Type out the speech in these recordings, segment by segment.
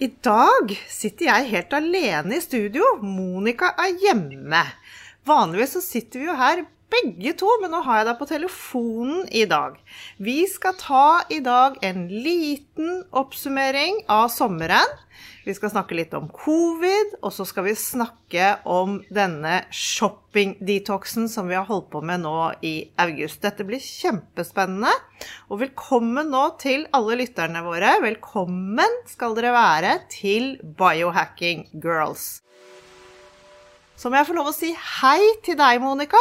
I dag sitter jeg helt alene i studio. Monica er hjemme. Vanligvis så sitter vi jo her begge to, men nå har jeg deg på telefonen i dag. Vi skal ta i dag en liten oppsummering av sommeren. Vi skal snakke litt om covid, og så skal vi snakke om denne shopping-detoxen som vi har holdt på med nå i august. Dette blir kjempespennende. Og velkommen nå til alle lytterne våre. Velkommen skal dere være til Biohacking Girls. Så må jeg få lov å si hei til deg, Monica.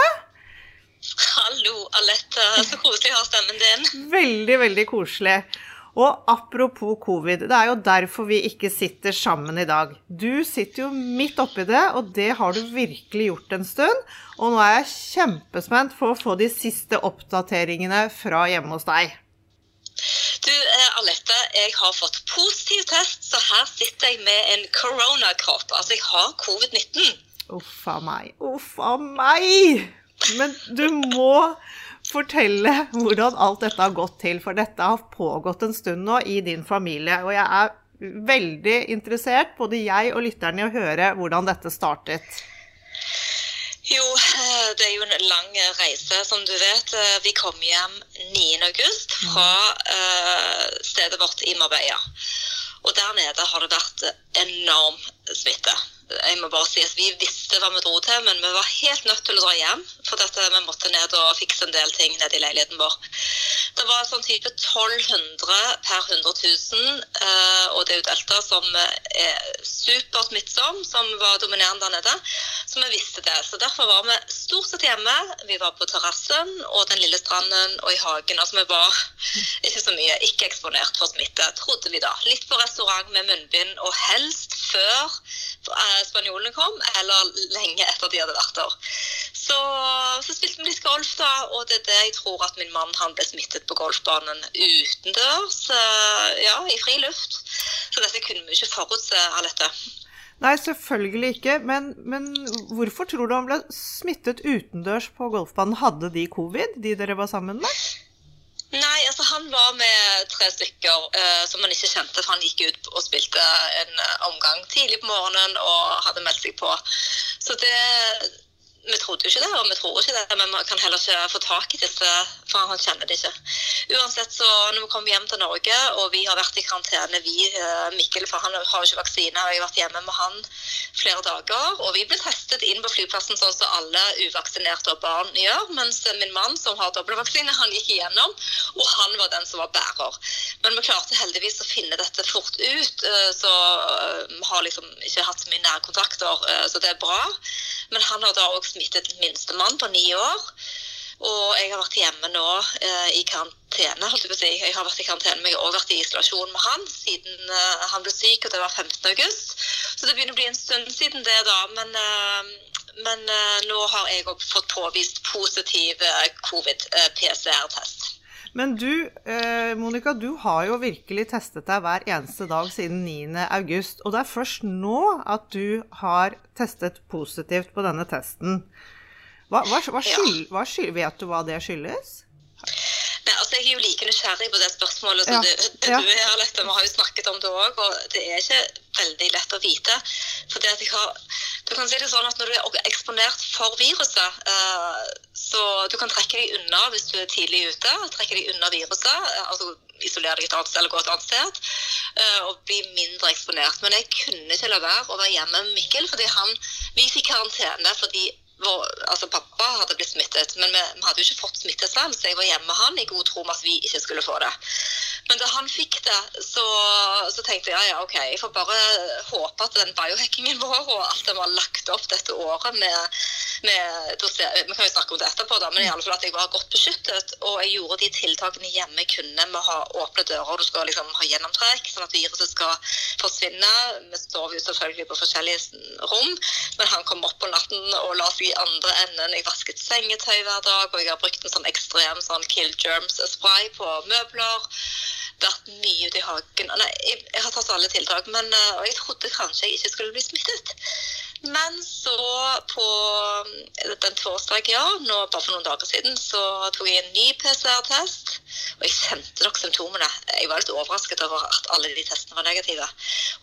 Hallo, Alette. Så koselig å ha stemmen din. Veldig, veldig koselig. Og apropos covid, det er jo derfor vi ikke sitter sammen i dag. Du sitter jo midt oppi det, og det har du virkelig gjort en stund. Og nå er jeg kjempespent for å få de siste oppdateringene fra hjemme hos deg. Du, eh, Alette, jeg har fått positiv test, så her sitter jeg med en koronakropp. Altså, jeg har covid-19. Uff a meg. Uff a meg! Men du må fortelle hvordan alt dette har gått til, for dette har pågått en stund nå i din familie. Og jeg er veldig interessert, både jeg og lytterne, i å høre hvordan dette startet. Jo, eh, det er jo en lang reise, som du vet. Eh, vi kom hjem 9.8 fra uh, stedet vårt i Marbella. Og der nede har det vært enorm smitte jeg må bare si at Vi visste hva vi dro til, men vi var helt nødt til å dra hjem. For dette, vi måtte ned og fikse en del ting nede i leiligheten vår. Det var sånn type 1200 per 100 000, eh, og det er jo delta som er supersmittsom, som var dominerende der nede. Så vi visste det. Så derfor var vi stort sett hjemme. Vi var på terrassen og den lille stranden og i hagen. Altså vi var ikke så mye ikke eksponert for smitte, trodde vi da. Litt på restaurant med munnbind, og helst før Eh, spanjolene kom, eller lenge etter de hadde vært der. Så, så spilte vi litt golf, da, og det er det jeg tror at min mann han ble smittet på golfbanen utendørs, eh, ja, i fri luft. Så dette kunne vi ikke forutse, Alette. Nei, selvfølgelig ikke. Men, men, hvorfor tror du han ble smittet utendørs på golfbanen? Hadde de covid, de dere var sammen med? Nei, altså han var med tre stykker uh, som han ikke kjente, for han gikk ut og spilte en uh, omgang tidlig på morgenen og hadde meldt seg på. Så det vi trodde jo ikke det, og vi tror ikke det, men vi kan heller ikke få tak i disse, for han kjenner det ikke. Uansett, så når vi kom hjem til Norge, og vi har vært i karantene, vi, eh, Mikkel, for han har jo ikke vaksine, og jeg har vært hjemme med han flere dager, og vi ble testet inn på flyplassen sånn som alle uvaksinerte og barn gjør, mens min mann, som har dobbeltvaksine, han gikk igjennom, og han var den som var bærer. Men vi klarte heldigvis å finne dette fort ut, eh, så vi eh, har liksom ikke hatt så mye nærkontakter, så det er bra. Men han har da òg smittet minstemann på ni år. Og jeg har vært hjemme nå eh, i karantene. holdt Jeg på å si. Jeg har vært i karantene, men jeg har også vært i isolasjon med han siden eh, han ble syk, og det var 15. august. Så det begynner å bli en stund siden det, da. Men, eh, men eh, nå har jeg òg fått påvist positiv eh, covid-PCR-test. Eh, men du, Monica, du har jo virkelig testet deg hver eneste dag siden 9.8. Og det er først nå at du har testet positivt på denne testen. Hva, hva, hva, skyld, hva skyld, vet du hva det skyldes? Nei, altså Jeg er jo like nysgjerrig på det spørsmålet som ja. du, du ja. er, Alette. Vi har jo snakket om det òg, og det er ikke veldig lett å vite. For det at jeg har, du kan si det sånn at Når du er eksponert for viruset, uh, så du kan trekke deg unna hvis du er tidlig ute. trekke deg unna viruset, uh, altså Isolere deg et annet sted eller gå et annet sted. Uh, og bli mindre eksponert. Men jeg kunne ikke la være å være hjemme med Mikkel, fordi han, vi fikk karantene fordi vår, altså Pappa hadde blitt smittet, men vi, vi, hadde jo ikke fått smitte selv, så jeg var hjemme med han i god tro om at vi ikke skulle få det. Men da han fikk det, så, så tenkte jeg ja, OK, jeg får bare håpe at den biohackingen vår og alt det vi har lagt opp dette året med, med Vi kan jo snakke om det etterpå, da, men i alle fall at jeg var godt beskyttet. Og jeg gjorde de tiltakene hjemme jeg kunne med å ha åpne dører. Du skal liksom ha gjennomtrekk, sånn at viruset skal forsvinne. Vi sover jo selvfølgelig på forskjellige rom, men han kom opp på natten og la seg i andre enden. Jeg vasket sengetøy hver dag, og jeg har brukt en sånn ekstrem sånn kill germs-spray på møbler vært mye ute i hagen. Nei, jeg, jeg, har tatt alle tiltak, men, eh, og jeg trodde kanskje jeg ikke skulle bli smittet. Men så på eh, den torsdag, ja, nå bare for noen dager siden, så tok jeg en ny PCR-test. Og jeg kjente nok symptomene. Jeg var litt overrasket over at alle de testene var negative.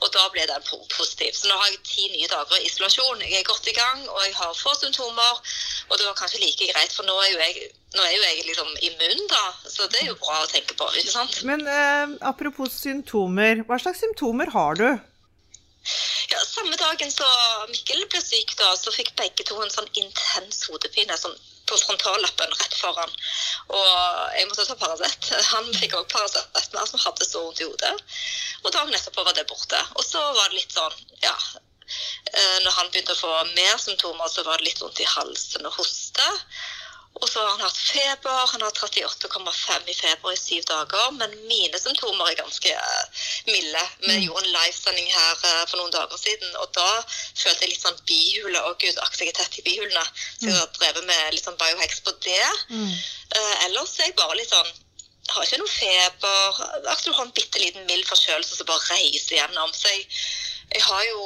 Og da ble den positiv. Så nå har jeg ti nye dager i isolasjon. Jeg er godt i gang, og jeg har få symptomer. Og det var kanskje like greit, for nå er jo jeg nå er jo jeg liksom immun, da, så det er jo bra å tenke på. ikke sant? Men eh, apropos symptomer, hva slags symptomer har du? Ja, Samme dagen så Mikkel ble syk, da, så fikk begge to en sånn intens hodepine sånn på frontallappen rett foran. Og jeg måtte ta Paracet. Han fikk òg Paracet, men han hadde så vondt i hodet. Og dagen etterpå var det borte. Og så var det litt sånn, ja eh, Når han begynte å få mer symptomer, så var det litt vondt i halsen og hoste. Og så har han hatt feber. Han har 38,5 i feber i syv dager. Men mine symptomer er ganske uh, milde. Vi mm. gjorde en livesending her uh, for noen dager siden, og da følte jeg litt sånn bihule. Å gud, akkurat jeg er tett i bihulene. Så jeg har drevet med litt sånn biohex på det. Mm. Uh, ellers er jeg bare litt sånn har ikke noe feber. Akkurat du har en bitte liten mild forkjølelse som bare reiser gjennom. Så jeg, jeg har jo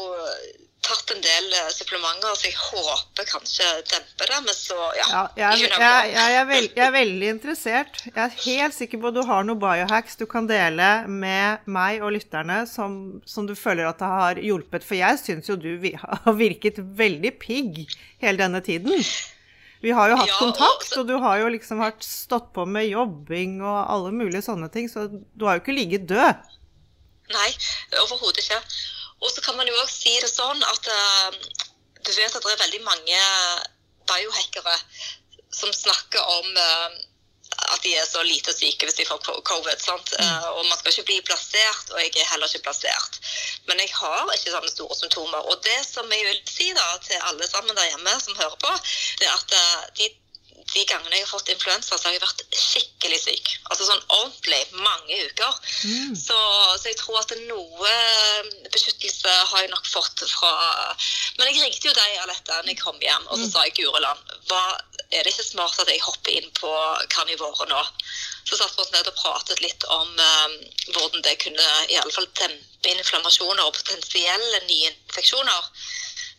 tatt en del eh, supplementer, så jeg håper kanskje demper det. Men så, ja. ja jeg, jeg, jeg, jeg, er veld, jeg, er veldig interessert. Jeg er helt sikker på at du har noen biohacks du kan dele med meg og lytterne som, som du føler at det har hjulpet. For jeg syns jo du har virket veldig pigg hele denne tiden. Vi har jo hatt ja, kontakt, og du har jo liksom vært stått på med jobbing og alle mulige sånne ting, så du har jo ikke ligget død. Nei, overhodet ikke. Og så kan man jo også si det sånn at uh, du vet at det er veldig mange biohackere som snakker om uh, at de er så lite syke hvis de får covid. Uh, og man skal ikke bli plassert, og jeg er heller ikke plassert. Men jeg har ikke sånne store symptomer. Og det som jeg vil si da til alle sammen der hjemme som hører på, det er at de de gangene jeg har fått influensa, så har jeg vært skikkelig syk. Altså sånn ordentlig mange uker. Mm. Så, så, jeg tror at noe beskyttelse har jeg nok fått fra Men jeg ringte jo deg, Alette, når jeg kom hjem, og så mm. sa jeg Gureland, hva, er det ikke smart at jeg hopper inn på karnivoret nå? Så satt vi oss ned og pratet litt om um, hvordan det kunne i alle fall dempe inflammasjoner og potensielle nye infeksjoner.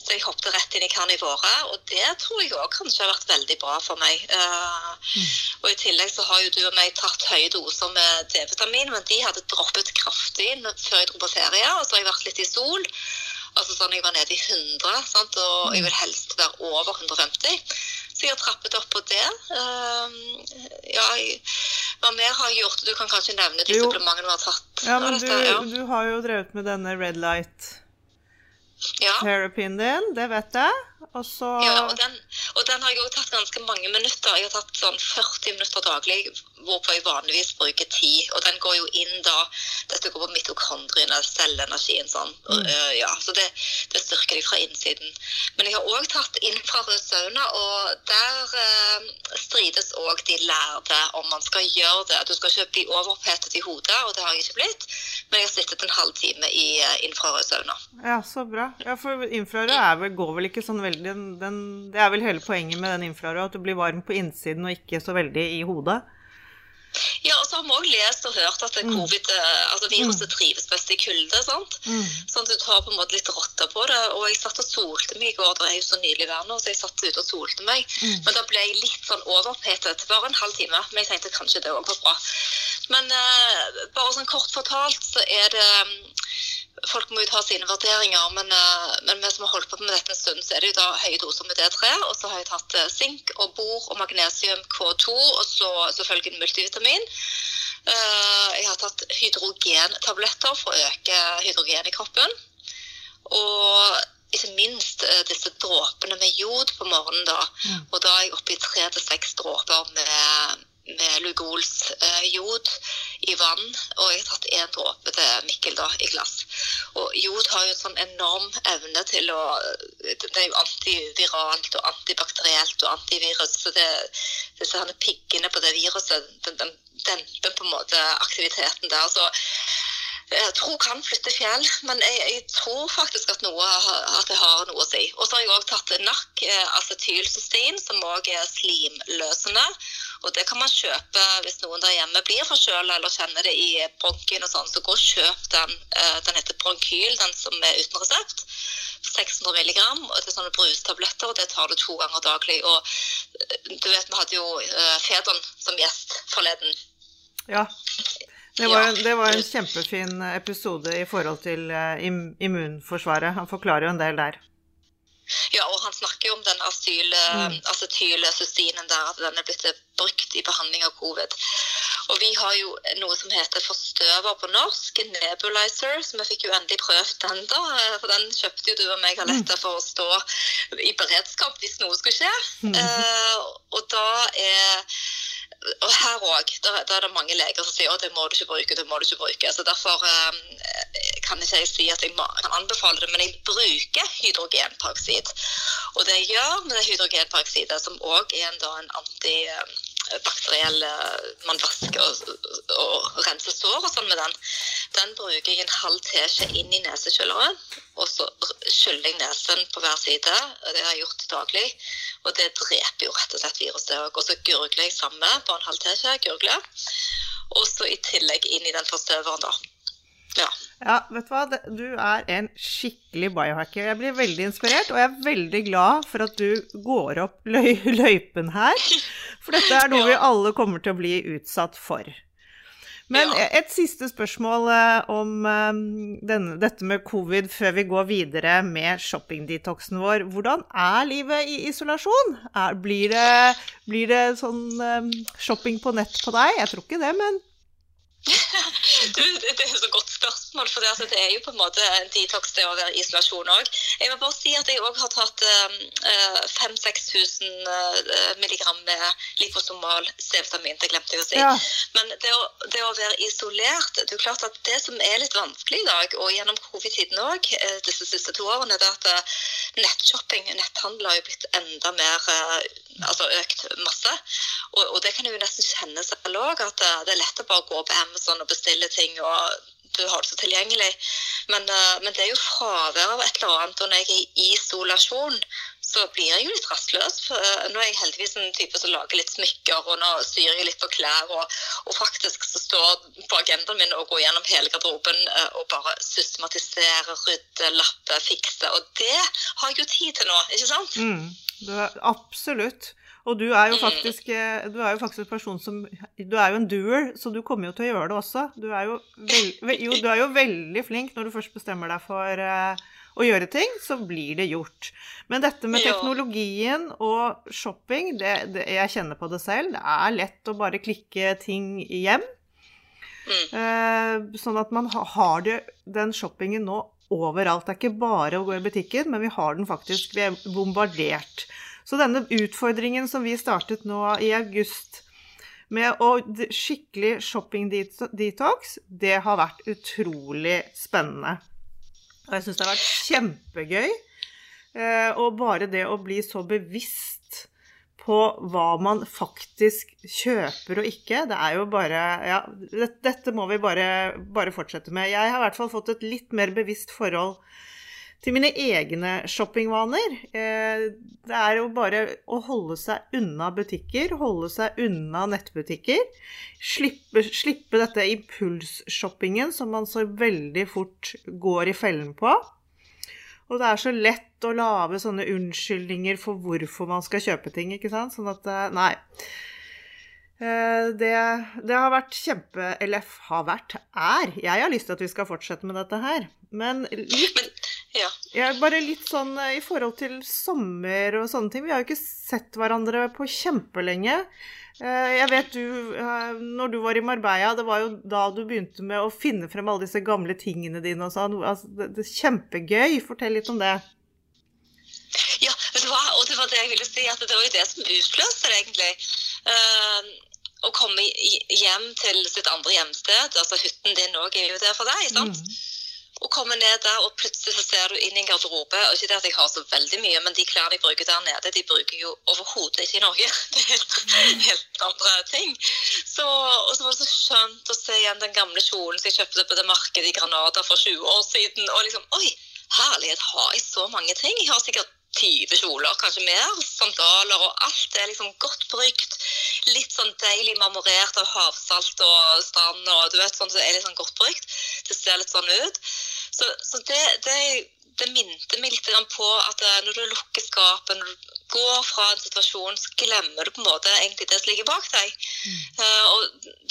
Så jeg hoppet rett inn i karnivåret, og det tror jeg òg kanskje har vært veldig bra for meg. Uh, mm. Og I tillegg så har jo du og meg tatt høye doser med D-vitamin, men de hadde droppet kraftig før jeg dro på ferie. Og så har jeg vært litt i sol. Altså sånn Jeg var nede i 100, sant? og jeg vil helst være over 150. Så jeg har trappet opp på det. Uh, ja, hva mer har jeg gjort? Du kan kanskje nevne de supplementene du har tatt. Ja, men du, ja. du har jo drevet med denne Red Light ja. terapien din, det vet jeg. Og så Ja, og den, og den har jeg òg tatt ganske mange minutter. Jeg har tatt sånn 40 minutter daglig, hvorpå jeg vanligvis bruker 10. Og den går jo inn da Dette går på mitokondriene, cellenergien sånn. Mm. Uh, ja, så det, det, styrker de fra innsiden. Men jeg har òg tatt infrarød sauna, og der uh, strides òg de lærde om man skal gjøre det. Du skal ikke bli overopphetet i hodet, og det har jeg ikke blitt. Men jeg har sittet en halvtime i uh, infrarød sauna. Ja, så bra. Ja, for infrarød går vel ikke sånn veldig den, den, det er vel hele poenget med den infrarøde, at du blir varm på innsiden og ikke så veldig i hodet? Ja, og så har vi òg lest og hørt at mm. covid, eh, altså viruset mm. trives best i kulde. sant? Mm. Sånn at du tar på en måte litt rotta på det. Og jeg satt og solte meg i går, det er jo så nydelig vær nå, så jeg satt ute og solte meg. Mm. Men da ble jeg litt sånn overpetet. Bare en halv time. Men jeg tenkte kanskje det òg var bra. Men uh, bare sånn kort fortalt så er det folk må jo ta sine vurderinger, men, uh, men, vi som har holdt på med dette en stund, så er det jo da høye doser med D3. Og så har jeg tatt sink og bor og magnesium K2, og så selvfølgelig multivitamin. Uh, jeg har tatt hydrogentabletter for å øke hydrogen i kroppen. Og ikke minst disse dråpene med jod på morgenen. da. Mm. Og da er jeg oppe i tre til seks dråper med med Lugols eh, jod i vann. Og jeg har tatt én dråpe til Mikkel da, i glass. Og jod har jo en sånn enorm evne til å Det er jo antiviralt og antibakterielt og antivirus. Så det, disse her piggene på det viruset den, den demper på en måte aktiviteten der. Så jeg tror kan flytte fjell, men jeg, jeg, tror faktisk at, noe, at det har noe å si. Og så har jeg òg tatt NAC, eh, acetylcystein, som òg er slimløsende. Og det kan man kjøpe hvis noen der hjemme blir forkjøla eller kjenner det i bronkien og sånn. Så gå og kjøp den. Eh, den heter Bronkyl, den som er uten resept. 600 mg. Og det er sånne brustabletter, og det tar du to ganger daglig. Og eh, du vet, vi hadde jo Fedon som gjest forleden. Ja. Det var, en, det var, en, kjempefin episode i forhold til immunforsvaret. Han forklarer jo en del der. Ja, og han snakker jo om den asyl, eh, mm. der, at den er blitt brukt i behandling av covid. Og vi har jo noe som heter forstøver på norsk, nebulizer, som vi fikk jo endelig prøvd den, da. Eh, for den kjøpte jo du og meg Aletta, for å stå i beredskap hvis noe skulle skje. Mm. Uh, og da er og her òg, er det mange leger som sier at det må du ikke bruke, det må du ikke bruke. Så Derfor um, kan ikke jeg si at jeg kan anbefale det, men jeg bruker hydrogenperoksid. Og det jeg gjør med det som òg er en, da, en anti... Um, bakteriell Man vasker og, og renser sår og sånn med den. Den bruker jeg en halv teskje inn i nesekjøleren. Og så skyller jeg nesen på hver side. Det har jeg gjort daglig. Og det dreper jo rett og slett viruset òg. Og så gurgler jeg samme på en halv teskje. Gurgler. Og så i tillegg inn i den forstøveren, da. Ja. ja. vet du hva. Du er en skikkelig biohacker. Jeg blir veldig inspirert, og jeg er veldig glad for at du går opp løy løypen her. For dette er noe ja. vi alle kommer til å bli utsatt for. Men ja. et siste spørsmål eh, om um, denne, dette med covid før vi går videre med shoppingdetoxen vår. Hvordan er livet i isolasjon? Er, blir, det, blir, det, sånn um, shopping på nett på deg? Jeg tror ikke det, men det er et så godt spørsmål, for det, altså, det, er jo på en måte en detox det å være i isolasjon òg. Jeg må bare si at jeg òg har tatt ehm, 5000-6000 uh, eh, milligram med liposomal C-vitamin. Det glemte jeg å si. Ja. Men det å, det å, være isolert Det er klart at det som er litt vanskelig i dag, og gjennom covid-tiden òg, uh, disse siste to årene, det er at nettshopping, netthandel, har jo blitt enda mer altså økt masse. Og, og, det kan jeg jo nesten kjenne selv òg, at det er lett å bare gå på Amazon og bestille ting. og du har det så tilgjengelig. Men, uh, men, det er jo fravær av et eller annet. Og når jeg er i isolasjon, så blir jeg jo litt rastløs. Uh, nå er jeg heldigvis en type som lager litt smykker, og nå syr jeg litt på klær. Og, og faktisk så står på agendaen min å gå gjennom hele garderoben uh, og bare systematisere, rydde, lappe, fikse. Og det har jeg jo tid til nå, ikke sant? Mm, absolutt. Og du er jo mm. faktisk eh, du er jo faktisk en person som Du er jo en doer, så du kommer jo til å gjøre det også. Du er jo, veld, jo, du er jo veldig flink når du først bestemmer deg for uh, å gjøre ting, så blir det gjort. Men dette med teknologien og shopping, det, det, jeg kjenner på det selv. Det er lett å bare klikke ting hjem. Mm. Uh, sånn at man har det, den shoppingen nå overalt. Det er ikke bare å gå i butikken, men vi har den faktisk Vi er bombardert så denne utfordringen som vi startet nå i august med å skikkelig shopping-detox, det har vært utrolig spennende. Og jeg syns det har vært kjempegøy. Eh, og bare det å bli så bevisst på hva man faktisk kjøper og ikke, det er jo bare Ja, dette må vi bare, bare fortsette med. Jeg har i hvert fall fått et litt mer bevisst forhold til mine egne shoppingvaner. Eh, det er jo bare å holde seg unna butikker, holde seg unna nettbutikker. Slippe, slippe dette impulsshoppingen som man så veldig fort går i fellen på. Og det er så lett å lage sånne unnskyldninger for hvorfor man skal kjøpe ting, ikke sant. Sånn at eh, Nei. Eh, det, det, har vært kjempe Eller har vært, er. Jeg har lyst til at vi skal fortsette med dette her. Men litt ja. ja. Bare litt sånn eh, i forhold til sommer og sånne ting. Vi har jo ikke sett hverandre på kjempelenge. Eh, jeg vet du, når du var i Marbella, det var jo da du begynte med å finne frem alle disse gamle tingene dine og sånn. Altså, det, det er kjempegøy. Fortell litt om det. Ja, vet du hva? og det var det jeg ville si. at Det var jo det som utløste det, egentlig. Uh, å komme hjem til sitt andre hjemsted, altså hytten din òg er jo der for deg. sant? Mm. Og komme ned der, og plutselig så ser du inn i en garderobe. og Ikke det at jeg har så veldig mye, men de klærne jeg bruker der nede, de bruker jo overhodet ikke i Norge. Det er helt, helt andre ting. Så, og så var det så skjønt å se igjen den gamle kjolen som jeg kjøpte på det markedet i Granada for 20 år siden. Og liksom Oi, herlighet, har jeg så mange ting? Jeg har sikkert 20 kjoler, kanskje mer. Sandaler og alt er liksom godt brukt. Litt sånn deilig marmorert av havsalt og strand og du vet, sånn som så er litt sånn godt brukt. Det ser litt sånn ut. Så, så det, det, det, minte meg litt på at eh, når du lukker skapet, når du går fra en situasjon, så glemmer du på en måte egentlig det som ligger bak deg. Mm. Uh, og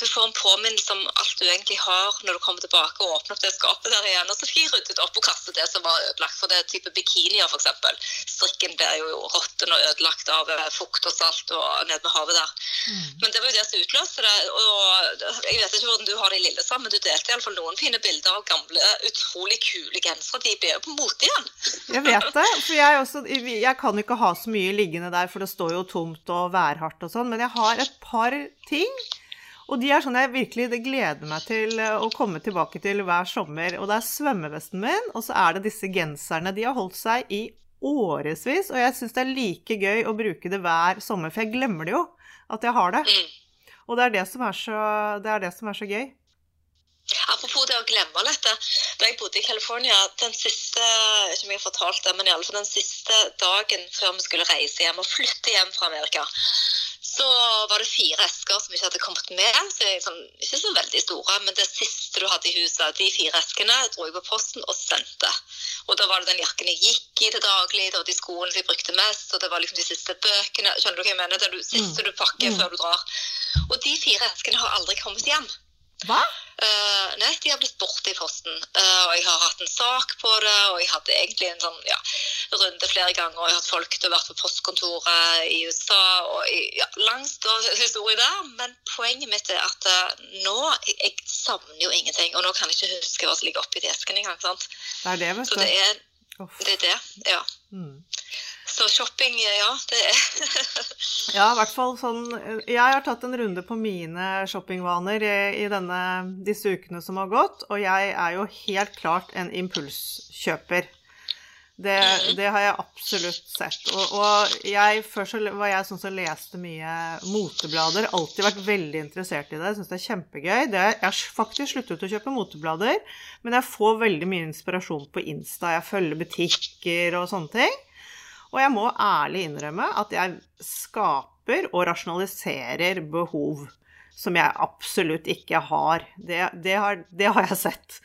du får en påminnelse om alt du egentlig har når du kommer tilbake og åpner opp det skapet der igjen. Og så jeg ryddet opp og kastet det som var ødelagt. For det type bikinier, f.eks. Strikken ble jo råtten og ødelagt av eh, fukt og salt og ned med havet der. Mm. Men det var jo det som utløste det. Og jeg vet ikke hvordan du har det i Lillesand, men du delte iallfall noen fine bilder av gamle, utrolig kule gensere. De ble jo på mote igjen. Jeg vet det. For jeg, også, jeg kan ikke ha så mye liggende der, for det står jo tomt og værhardt og sånn. Men jeg har et par ting. Og de er sånn jeg virkelig det gleder meg til å komme tilbake til hver sommer. Og det er svømmevesten min, og så er det disse genserne. De har holdt seg i årevis, og jeg syns det er like gøy å bruke det hver sommer. For jeg glemmer det jo, at jeg har det. Mm. Og det er det som er så, det er det som er så gøy. Apropos det å glemme dette. Da jeg bodde i California den siste ikke om jeg har fortalt det, men i alle fall den siste dagen før vi skulle reise hjem og flytte hjem fra Amerika, så var det fire esker som ikke hadde kommet med. så sånn, Ikke så veldig store, men det siste du hadde i huset, de fire eskene, dro jeg på posten og sendte. Og da var det den jakken jeg gikk i til daglig, det var de skoene jeg brukte mest, og det var liksom de siste bøkene. Skjønner du hva jeg mener? Det er det siste mm. du pakker mm. før du drar. Og de fire eskene har aldri kommet hjem. Hva? Uh, nei, de har blitt borte i posten. Uh, og jeg har hatt en sak på det, og jeg hadde egentlig en sånn ja, runde flere ganger. Og jeg har hatt folk til å være på postkontoret i USA og i, ja, langs historie der. Men poenget mitt er at uh, nå jeg, jeg, savner jo ingenting. Og nå kan jeg ikke huske hva som ligger oppi desken engang. sant? Det er det, vet du. Så det er det, er det ja. Mm. Så shopping, ja, det er Ja, i hvert fall sånn Jeg har tatt en runde på mine shoppingvaner i, i denne, disse ukene som har gått, og jeg er jo helt klart en impulskjøper. Det, mm. det, har jeg absolutt sett. Og, og jeg, før så var jeg sånn som leste mye moteblader. Alltid vært veldig interessert i det. Syns det er kjempegøy. Det, jeg har faktisk sluttet å kjøpe moteblader, men jeg får veldig mye inspirasjon på Insta. Jeg følger butikker og sånne ting. Og jeg må ærlig innrømme at jeg skaper og rasjonaliserer behov som jeg absolutt ikke har. Det, det, har. det, har. jeg sett.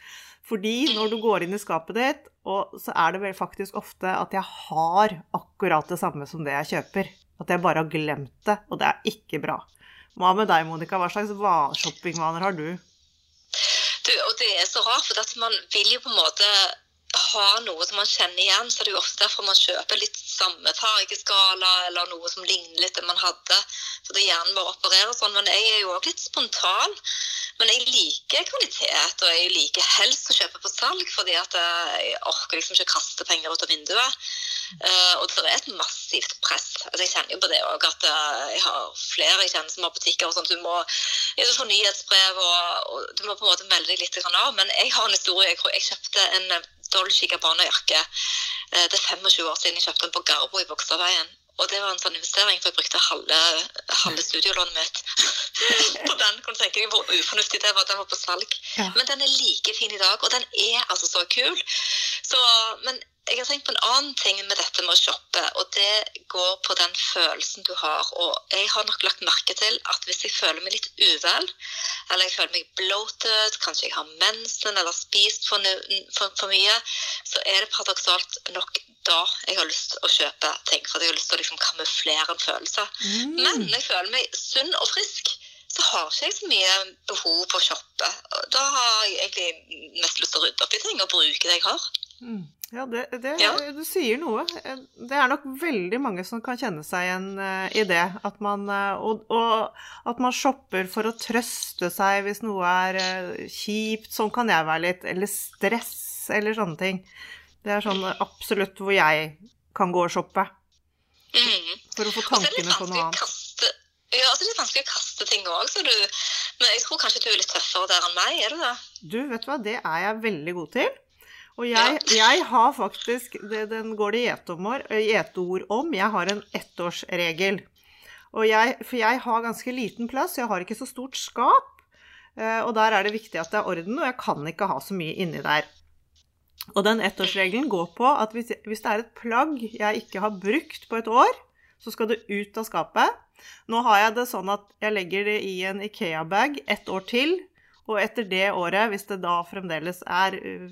Fordi når du går inn i skapet ditt, så er det vel faktisk ofte at jeg har akkurat det samme som det jeg kjøper. At jeg bare har glemt det, og det er ikke bra. Hva med deg, Monica? Hva slags shoppingvaner har du? du? Og det er så rart, for man vil jo på en måte ha noe som man kjenner igjen, så det er jo ofte derfor man kjøper litt samme fargeskala eller noe som ligner litt det man hadde. For det hjernen vår opererer sånn. Men jeg er jo òg litt spontan. Men jeg liker kvalitet, og jeg liker helst å kjøpe på salg, fordi at jeg orker liksom ikke kaste penger ut av vinduet. Uh, og det er et massivt press. Altså, jeg kjenner jo på det òg, at uh, jeg har flere jeg kjenner som har butikker. og sånt. Du må få nyhetsbrev, og, og, du må på en måte melde deg litt av. Men jeg har en historie. Jeg, jeg kjøpte en Dolce Gabbana-jakke. Eh, det er 25 år siden jeg kjøpte den på Garbo i Bogstadveien. Og det var en sånn investering, for jeg brukte halve, halve studiolånet mitt på den. Kan du tenke deg hvor ufornuftig det var? Den var på salg. Ja. Men den er like fin i dag, og den er altså så kul. Så, men jeg har tenkt på en annen ting med dette med å shoppe, og det går på den følelsen du har. Og jeg har nok lagt merke til at hvis jeg føler meg litt uvel, eller jeg føler meg bloated, kanskje jeg har mensen eller spist for, for, for mye, så er det paradoksalt nok da jeg har lyst til å kjøpe ting. For jeg har lyst til å liksom kamuflere en følelse. Mm. Men når jeg føler meg sunn og frisk, så har ikke jeg så mye behov for å shoppe. Da har jeg egentlig mest lyst til å rydde opp i ting og bruke det jeg har. Mm. Ja, det, det ja. du sier noe. Det er nok veldig mange som kan kjenne seg igjen uh, i det. At man, uh, og, og, at man shopper for å trøste seg hvis noe er uh, kjipt. Sånn kan jeg være litt. Eller stress, eller sånne ting. Det er sånn absolutt hvor jeg kan gå og shoppe. Mm. For å få tankene på noe annet. Kaste, Ja, det er vanskelig å kaste ting òg, så du Men jeg tror kanskje du er litt tøffere der enn meg, er du det? Du, vet du hva, det er jeg veldig god til. Og jeg, jeg har faktisk det, Den går det gjeteord om. Jeg har en ettårsregel. Og jeg, for jeg har ganske liten plass, jeg har ikke så stort skap. eh, Og der er det viktig at det er orden, og jeg kan ikke ha så mye inni der. Og den ettårsregelen går på at hvis, hvis det er et plagg jeg ikke har brukt på et år, så skal det ut av skapet. Nå har jeg det sånn at jeg legger det i en Ikea-bag ett år til, og etter det året, hvis det da fremdeles er uh,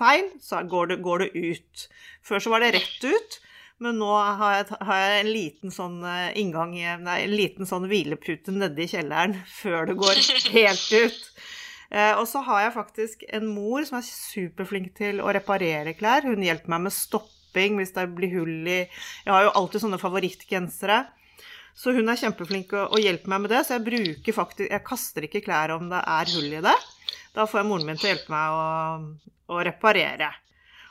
feil, så går det, går det ut. Før så var det rett ut, men nå har jeg, har jeg en liten sånn uh, inngang, nei, en liten sånn hvilepute nedi kjelleren før det går helt ut. Eh, og så har jeg faktisk en mor som er superflink til å reparere klær. Hun hjelper meg med stopping hvis det blir hull i Jeg har jo alltid sånne favorittgensere. Så hun er kjempeflink og hjelper meg med det. Så jeg bruker faktisk Jeg kaster ikke klær om det er hull i det. Da får jeg moren min til å hjelpe meg å, å reparere.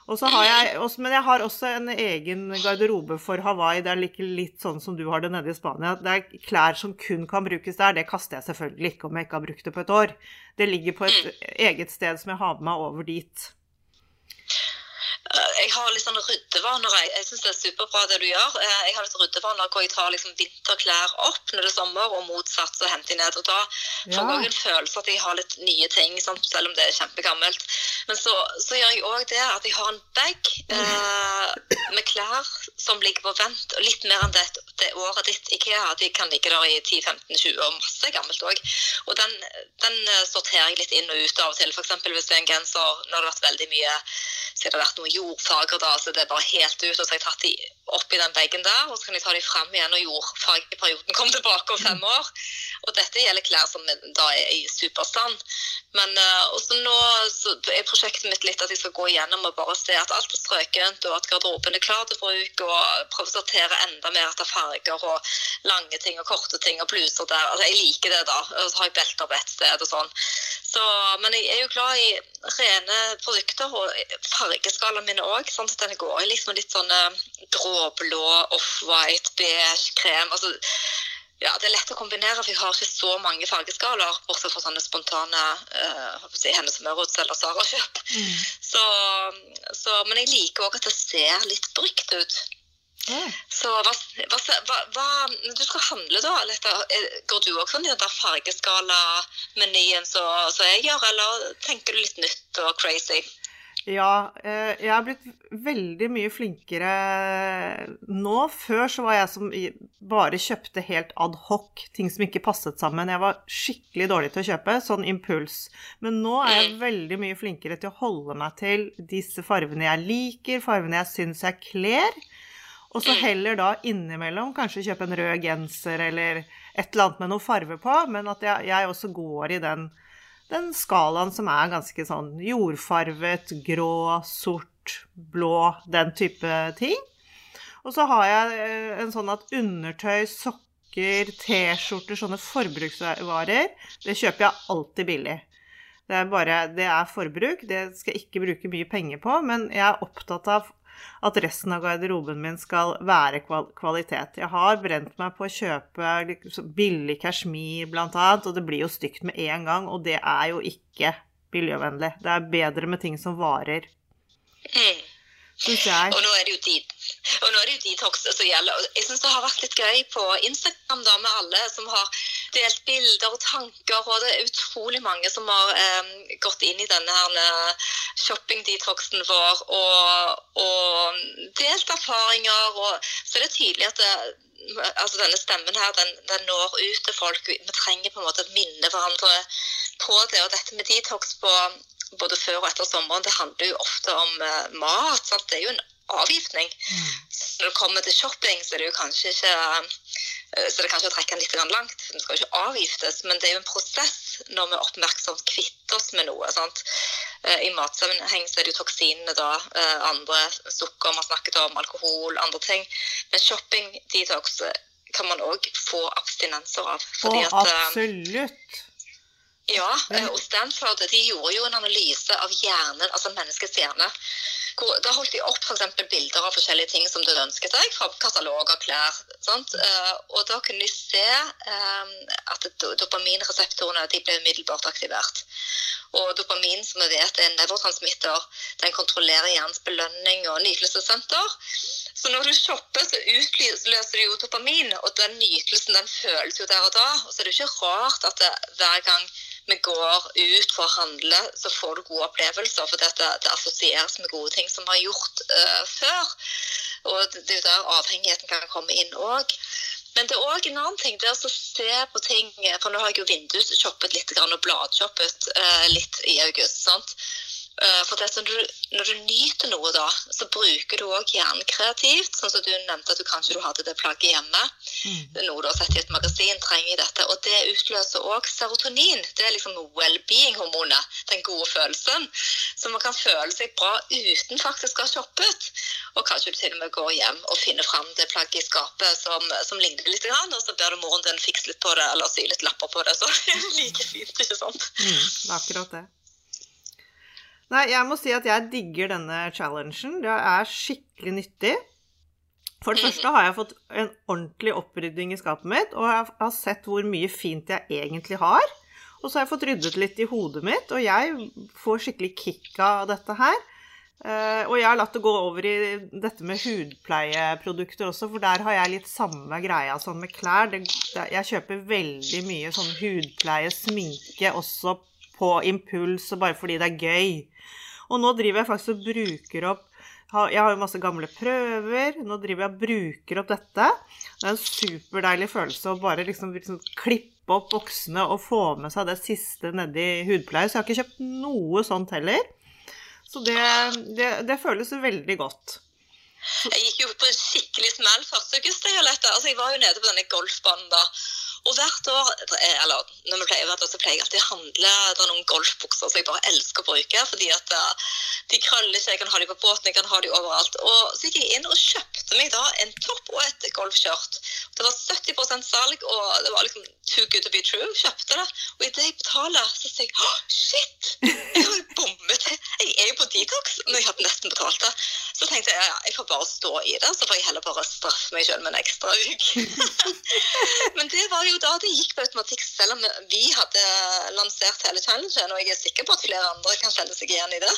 Og så har jeg, men jeg har også en egen garderobe for Hawaii. Det er like, litt sånn som du har det nede i Spania. Det er klær som kun kan brukes der. Det kaster jeg selvfølgelig ikke om jeg ikke har brukt det på et år. Det ligger på et eget sted som jeg har med meg over dit. Eh, Jeg har litt sånn ryddevaner. Jeg, jeg syns det er superbra det du gjør. Eh, Jeg har litt ryddevaner hvor jeg tar liksom vinterklær opp når det er sommer, og motsatt så henter jeg ned. Og da får jeg også en følelse at jeg har litt nye ting, sant? selv om det er kjempegammelt. Men så, så gjør jeg òg det at jeg har en bag eh, med klær som ligger på vent, og litt mer enn det, det året ditt IKEA. De kan ligge der i 10-15-20 år, masse gammelt òg. Og den, den eh, sorterer jeg litt inn og ut av og til. F.eks. hvis det er en genser når det har vært veldig mye så har det vært noen jordfarger da, så det er bare helt ut. Og så har jeg tatt de opp i den veggen der, og så kan jeg ta de frem igjen når jordfargeperioden kommer tilbake om fem år. Og dette gjelder klær som da er i superstand. Men uh, også nå er prosjektet mitt litt at jeg skal gå igjennom og bare se at alt er strøkent, og at garderoben er klar til bruk, og prøve å sortere enda mer etter farger og lange ting og korte ting og bluser der. Altså, jeg liker det, da. Og så har jeg belter på ett sted og sånn. Så, men jeg er jo glad i rene produkter, og fargeskalaen min òg. Den går i liksom litt sånn gråblå, off-white, beige, krem. altså ja, Det er lett å kombinere, for jeg har ikke så mange fargeskaler, bortsett fra sånne spontane uh, si, Hennes og Mauritz eller Sara-kjøp. Så, så, men jeg liker òg at det ser litt brukt ut. Så hva, hva, hva, du skal handle, da, Aletta, er- går du også sånn i den der fargeskala-menyen som jeg gjør, eller tenker du litt nytt og crazy? Ja, eh, jeg har blitt veldig mye flinkere nå. Før så var jeg som bare kjøpte helt ad hoc, ting som ikke passet sammen. Jeg var skikkelig dårlig til å kjøpe, sånn impuls. Men nå er jeg veldig mye flinkere til å holde meg til disse fargene jeg liker, fargene jeg syns jeg kler. Og så heller da innimellom kanskje kjøpe en rød genser eller et eller annet med noe farge på, men at jeg, jeg også går i den, den skalaen som er ganske sånn jordfarvet, grå, sort, blå, den type ting. Og så har jeg eh, en sånn at undertøy, sokker, T-skjorter, sånne forbruksvarer, det kjøper jeg alltid billig. Det er bare Det er forbruk, det skal jeg ikke bruke mye penger på, men jeg er opptatt av at resten av garderoben min skal være kval kvalitet. Jeg har brent meg på å kjøpe billig kasjmir annet, og det blir jo stygt med en gang, og det er jo ikke miljøvennlig. Det er bedre med ting som varer, Mm. syns jeg. Og nå er det jo tid. og nå er det jo detox som gjelder. Jeg syns det har vært litt gøy på Instagram da, med alle som har delt bilder og tanker. Og det er utrolig mange som har eh, gått inn i denne her eh, shopping-detoxen vår og, og delt erfaringer. Og så er det tydelig at det, altså denne stemmen her, den, den når ut til folk. Vi trenger på en måte å minne hverandre på det. Og dette med detox på både før og etter sommeren, det handler jo ofte om eh, mat. Sant? Det er jo en avgiftning. Så når det kommer til shopping, så er det jo kanskje ikke eh, så det er kanskje å trekke den litt langt. Den skal jo ikke avgiftes, men det er jo en prosess når vi oppmerksomt kvitter oss med noe. sant? Eh, I matsammenheng så er det jo toksinene da, eh, andre sukker man snakket om, alkohol, andre ting. Men shopping, detox, kan man òg få abstinenser av. Fordi eh, absolutt. Ja, og Stanford de gjorde jo en analyse av hjernen, altså menneskets hjerne. Hvor, da holdt de opp f.eks. bilder av forskjellige ting som du ønsket deg, fra kataloger, klær. Sant? Eh, og da kunne de se um, at do- dopaminreseptorene de ble umiddelbart aktivert. Og dopamin, som vi vet er en nevrotransmitter, den kontrollerer hjernens belønning og nytelsessenter. Så når du shopper, så utløser du jo dopamin, og den nytelsen den føles jo der og da. Og så er det jo ikke rart at det, hver gang vi går ut for å handle, så får du gode opplevelser, for det, det assosieres med gode ting som vi har gjort uh, før. Og det, er jo der avhengigheten kan komme inn òg. Men det er òg en annen ting. Det er å se på ting For nå har jeg jo vindusshoppet litt og bladshoppet uh, litt i august. sant? Eh, For det er sånn, når, du, når du nyter noe, da, så bruker du òg hjernen kreativt. Sånn som du nevnte at du kanskje du hadde det plagget hjemme. Er noe du har sett i et magasin, trenger dette. Og det utløser òg serotonin. Det er liksom well-being-hormonet. Den gode følelsen. Så man kan føle seg bra uten faktisk å ha shoppet. Og kanskje du til og med går hjem og finner fram det plagget i skapet som, som ligner litt, og så ber du moren din fikse litt på det, eller sy litt lapper på det. Så det er like fint, ikke sant? Mm, akkurat det. Nei, jeg må si at jeg digger denne challengen. Det er skikkelig nyttig. For det første har jeg fått en ordentlig opprydding i skapet mitt, og jeg har sett hvor mye fint jeg egentlig har. Og så har jeg fått ryddet litt i hodet mitt, og jeg får skikkelig kick av dette her. Eh, og jeg har latt det gå over i dette med hudpleieprodukter også, for der har jeg litt samme greia sånn med klær. Jeg kjøper veldig mye sånn hudpleie, sminke også på impuls, og bare fordi det er gøy. Og nå driver jeg faktisk og bruker opp Jeg har jo masse gamle prøver. Nå driver jeg og bruker opp dette. Det er en superdeilig følelse å bare liksom, liksom klippe opp boksene og få med seg det siste nedi hudpleie. Så jeg har ikke kjøpt noe sånt heller. Så det, det, det føles veldig godt. Jeg gikk jo på en skikkelig smell første august. Altså, jeg var jo nede på denne golfbanen da. Og hvert år, eller når vi pleier hvert år, så pleier jeg alltid å handle det er noen golfbukser som jeg bare elsker å bruke. fordi at eh, de krøller ikke, jeg kan ha dem på båten, jeg kan ha dem overalt. Og Så gikk jeg inn og kjøpte meg da en topp og et golfskjørt. Det var 70% salg, og det var liksom too good to be true. Kjøpte det. Og idet jeg betaler, så sier jeg «Åh, shit! Jeg har jo bommet. Jeg er jo på detox, men jeg hadde nesten betalt det. Så tenkte jeg ja, jeg får bare stå i det, så får jeg heller bare straffe meg sjøl med en ekstra uke. Men det var jo da det gikk på automatikk, selv om vi hadde lansert hele challengen. Og jeg er sikker på at flere andre kan kjenne seg igjen i det.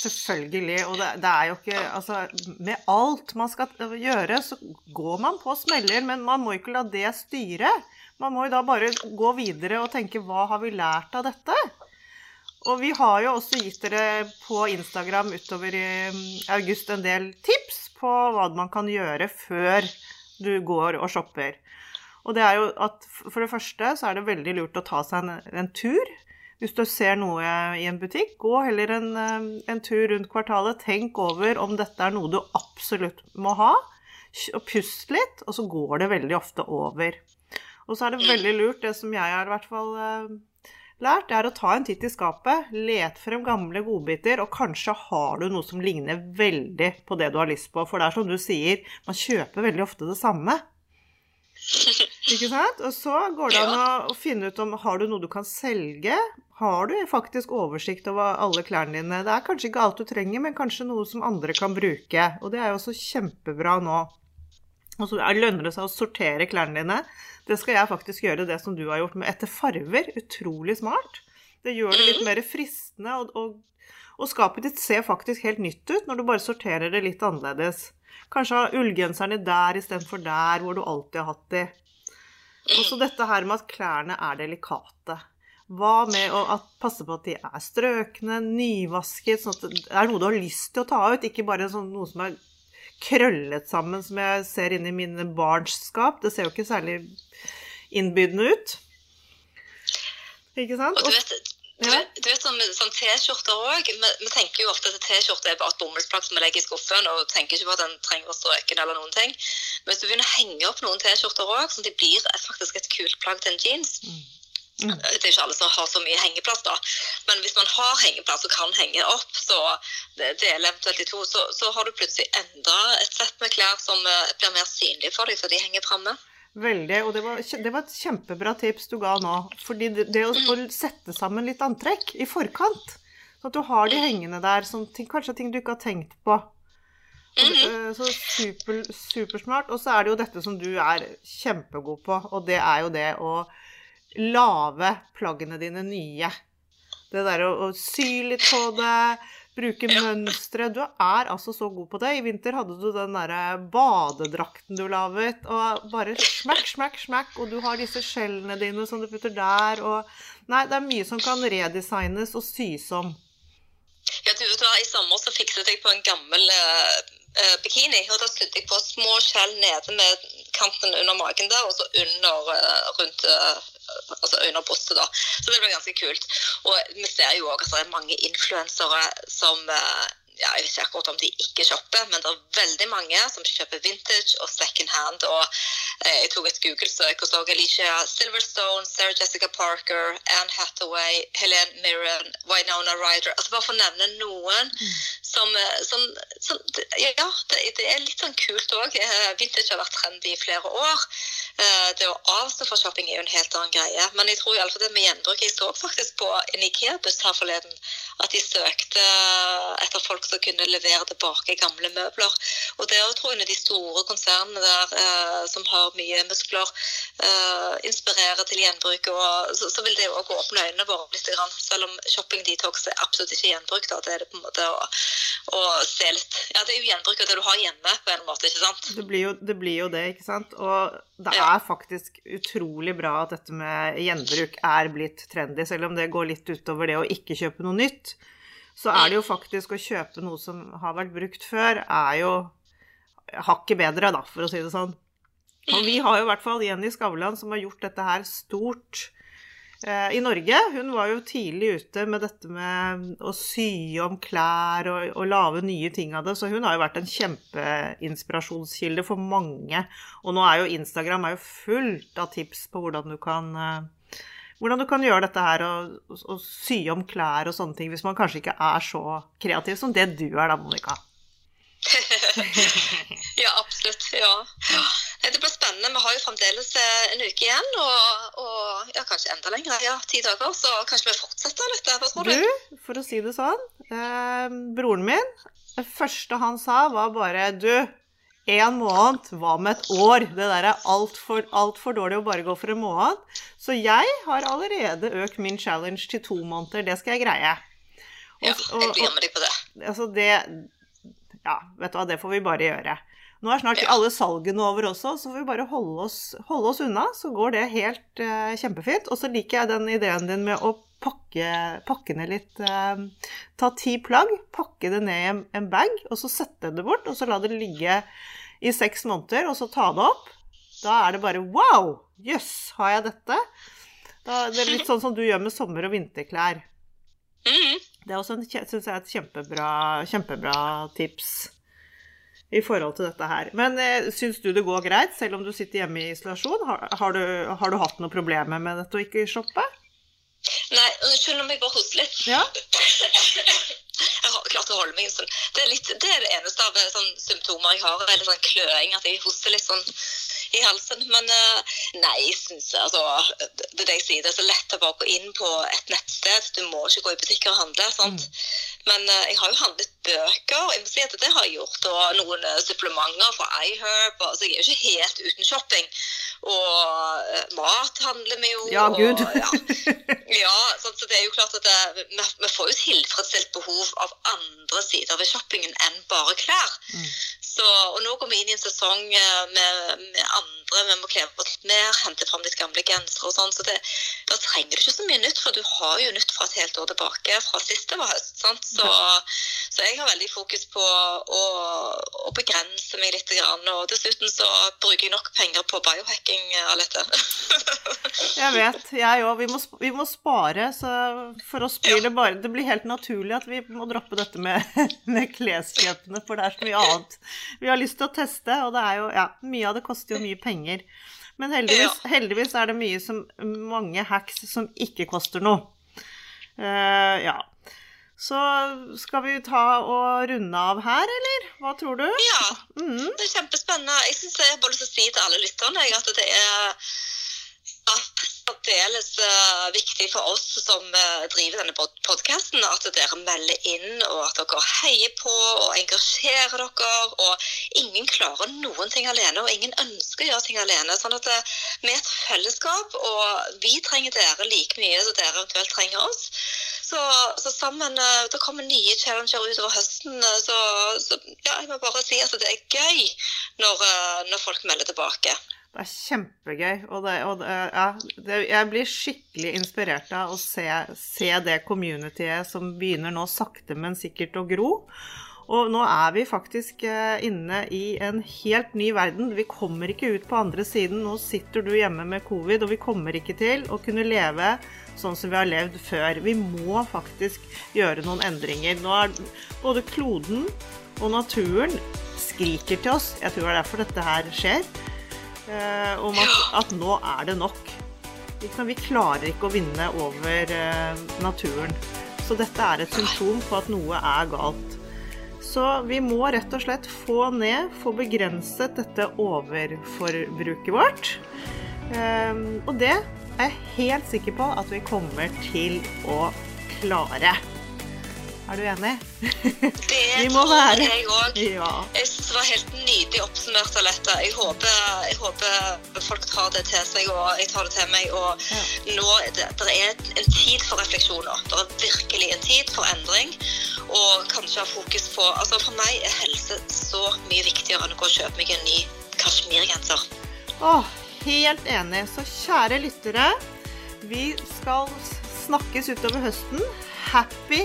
Selvfølgelig. Og det, det er jo ikke Altså, med alt man skal gjøre, så går man på smeller, men man må ikke la det styre. Man må jo da bare gå videre og tenke hva har vi lært av dette? Og vi har jo også gitt dere på Instagram utover i mm, august en del tips på hva man kan gjøre før du går og shopper. Og det er jo at for det første så er det veldig lurt å ta seg en, en tur. Hvis du ser noe i en butikk, gå heller en, eh, en tur rundt kvartalet. Tenk over om dette er noe du absolutt må ha. Og pust litt, og så går det veldig ofte over. Og så er det veldig lurt, det som jeg har i hvert fall eh, lært, det er å ta en titt i skapet. Let frem gamle godbiter, og kanskje har du noe som ligner veldig på det du har lyst på. For det er som du sier, man kjøper veldig ofte det samme. Ikke sant? Og så går det an å, finne ut om har du noe du kan selge. Har du faktisk oversikt over alle klærne dine? Det er kanskje ikke alt du trenger, men kanskje noe som andre kan bruke. Og det er jo også kjempebra nå. Og så er- lønner det seg å sortere klærne dine. Det skal jeg faktisk gjøre, det som du har gjort, med etter farver. Utrolig smart. Det gjør det litt mer fristende, og, og, og skapet ditt ser faktisk helt nytt ut når du bare sorterer det litt annerledes. Kanskje ha ullgenserne der istedenfor der, hvor du alltid har hatt de. Og så dette her med at klærne er delikate. Hva med å passe på at de er strøkne, nyvasket, sånn at det er noe du har lyst til å ta ut, ikke bare sånn, noe som er krøllet sammen, som jeg ser inni mine barns skap. Det ser jo ikke særlig innbydende ut. Ikke sant? Og du vet, du vet, du vet sånn, sånn T-skjorter òg. Vi, vi tenker jo ofte at T-skjorte er bare et bomullsplagg som vi legger i skuffen, og tenker ikke på at den trenger å strøken eller noen ting. Men hvis du begynner å henge opp noen T-skjorter òg, sånn at de blir faktisk et kult plagg til en jeans Mm. Det er ikke alle som har så mye hengeplass, da. Men hvis man har hengeplass og kan henge opp, så dele eventuelt i to, så, så har du plutselig enda et sett med klær som eh, blir mer synlige for deg, så de henger framme. Veldig. Og det var, det var et kjempebra tips du ga nå. Fordi det, det å, sette sammen litt antrekk i forkant, sånn at du har de hengende der, som ting, kanskje ting du ikke har tenkt på. Og, eh, Så super, supersmart. Og så er det jo dette som du er kjempegod på, og det er jo det å lage plaggene dine nye. Det der å, å sy litt på det, bruke mønstre. Du er altså så god på det. I vinter hadde du den derre badedrakten du laget, og bare smakk, smakk, smakk, og du har disse skjellene dine som du putter der, og Nei, det er mye som kan redesignes og sys om. Ja, du vet hva, I sommer så fikset jeg på en gammel eh, eh, bikini. og Da sydde jeg på små skjell nede med kanten under magen der, og så under eh, rundt eh, altså under brystet. da. Så det ble ganske kult. Og vi ser jo òg at det er mange influensere som eh, ja, Jeg vet ikke akkurat om de ikke shopper, men det er veldig mange som kjøper vintage og second hand. og eh, Jeg tok et Google-søk og så Alicia Silverstone, Sarah Jessica Parker, Anne Hathaway, Helene Mirren, Winona Ryder altså Bare for å nevne noen som, eh, som, som Ja, det, det er litt sånn kult òg. Vintage har vært trendy i flere år. Eh, Det å avstå fra shopping er jo en helt annen greie. Men jeg tror i alle fall det med gjenbruk Jeg så faktisk på en Ikea-buss her forleden at de søkte etter folk som kunne levere tilbake gamle møbler. Og det er jo, tror jeg, de store konsernene der eh, som har mye muskler, eh, inspirerer til gjenbruk, og, så, så vil det òg åpne øynene våre litt. Grann. Selv om shopping detox er absolutt ikke gjenbruk. Da. Det er det på en måte å, å se litt Ja, det er jo gjenbruk av det du har hjemme, på en måte, ikke sant? Det blir, jo, det blir jo det, ikke sant? Og det Ja. er faktisk utrolig bra at dette med gjenbruk er blitt trendy, selv om det går litt utover det å ikke kjøpe noe nytt. Så er det jo faktisk å kjøpe noe som har vært brukt før, er jo hakket bedre, da, for å si det sånn. Og vi har jo i hvert fall Jenny Skavlan som har gjort dette her stort eh, i Norge. Hun var jo tidlig ute med dette med å sy om klær og, og lage nye ting av det, så hun har jo vært en kjempeinspirasjonskilde for mange. Og nå er jo Instagram er jo fullt av tips på hvordan du kan eh, hvordan du kan gjøre dette her og, og, og sy om klær og sånne ting, hvis man kanskje ikke er så kreativ som det du er da, Monica. Ja, absolutt. Ja. Ja. Det blir spennende. Vi har jo fremdeles eh, en uke igjen, og, og ja, kanskje enda lenger. Ja, ti dager. Så kanskje vi fortsetter litt. Hva tror du? Du, for å si det sånn, eh, broren min, det første han sa var bare Du, en måned, hva med et år? Det der er altfor alt for dårlig å bare gå for en måned. Så jeg har allerede økt min challenge til to måneder. Det skal jeg greie. Ja, jeg og- blir med deg på det. Altså, det Ja, vet du hva, det får vi bare gjøre. Nå er snart Ja. alle salgene over også, så får vi bare holde oss, holde oss unna. Så går det helt eh, kjempefint. Og så liker jeg den ideen din med å pakke, pakke ned litt eh, Ta ti plagg, pakke det ned i en, en bag, og så sette det bort, og så la det ligge i seks måneder, og så ta det opp. Da er det bare wow! Jøss, har jeg dette? Da, det er litt sånn som du gjør med sommer- og vinterklær. Mhm. Det er også en, synes jeg et kjempebra, kjempebra tips i forhold til dette her. Men eh, syns du det går greit, selv om du sitter hjemme i isolasjon? Har, har, du, har du hatt noen problemer med dette å ikke shoppe? Nei, unnskyld om jeg bare hoster litt. Ja. Jeg har klart å holde meg sånn. Det er, litt, det er det eneste av eh, sånn, symptomer jeg har. er litt sånn kløing, at jeg hoster litt sånn i halsen. Men eh, nei, jeg altså, det er det jeg sier. Det er så lett å bare gå inn på et nettsted. Du må ikke gå i butikker og handle. sant? Men eh, jeg har jo handlet bøker. Jeg må si at det har jeg gjort. Og noen supplementer fra iHerb. Altså, jeg er jo ikke helt uten shopping. Og eh, mat handler vi jo. Ja, gud. Og, ja. Ja, sant, så det er jo klart at det, vi, vi får jo tilfredsstilt behov av andre sider ved shoppingen enn bare klær. Mm. Så, og nå går vi inn i en sesong eh, med, med andre, vi må kle oss mer, hente fram litt gamle gensere og sånn. Så det, da trenger du ikke så mye nytt, for du har jo nytt fra et helt år tilbake, fra sist det var høst. sant? Så, så jeg har veldig fokus på å, å begrense meg litt. Grann, og dessuten så bruker jeg nok penger på biohacking, Alette. Jeg vet, jeg òg. Vi, vi må spare, så for oss blir Ja. det bare Det blir helt naturlig at vi må droppe dette med, med kleskjøpene, for det er så mye annet vi har lyst til å teste, og det er jo Ja, mye av det koster jo mye penger. Men heldigvis, heldigvis er det mye som Mange hacks som ikke koster noe. Uh, ja. Så skal vi ta og runde av her, eller? Hva tror du? Ja, Mm. det er kjempespennende. Jeg syns jeg har bare lyst til å si til alle lytterne at det er særdeles eh, viktig for oss som eh, driver denne podkasten, at dere melder inn, og at dere heier på og engasjerer dere. Og ingen klarer noen ting alene, og ingen ønsker å gjøre ting alene. sånn at eh, vi er et fellesskap, og vi trenger dere like mye som dere eventuelt trenger oss. Så, så sammen Det kommer nye challenger utover høsten. Så, så ja, jeg må bare si at det er gøy når, når folk melder tilbake. Det er kjempegøy. Og, det, og det, ja, det, jeg blir skikkelig inspirert av å se, se det communityet som begynner nå sakte, men sikkert å gro. Og nå er vi faktisk eh, inne i en helt ny verden. Vi kommer ikke ut på andre siden. Nå sitter du hjemme med covid, og vi kommer ikke til å kunne leve sånn som vi har levd før. Vi må faktisk gjøre noen endringer. Nå er både kloden og naturen skriker til oss. Jeg tror det er derfor dette her skjer eh, om at, at nå er det nok. Liksom, vi klarer ikke å vinne over eh, naturen. Så dette er et symptom på at noe er galt. Så vi må rett og slett få ned, få begrenset dette overforbruket vårt. Eh, og det er jeg helt sikker på at vi kommer til å klare. Er du enig? Det Vi må være- jeg òg. Ja. Jeg synes det var helt nydelig oppsummert av dette. Jeg håper, jeg håper folk tar det til seg, og jeg tar det til meg. Og Ja. nå det, det er en tid for refleksjon nå. Det er virkelig en tid for endring. Og kanskje ha fokus på Altså For meg er helse så mye viktigere enn å gå og kjøpe meg en ny kasjmirgenser. Åh, helt enig. Så kjære lyttere, vi skal snakkes utover høsten. Happy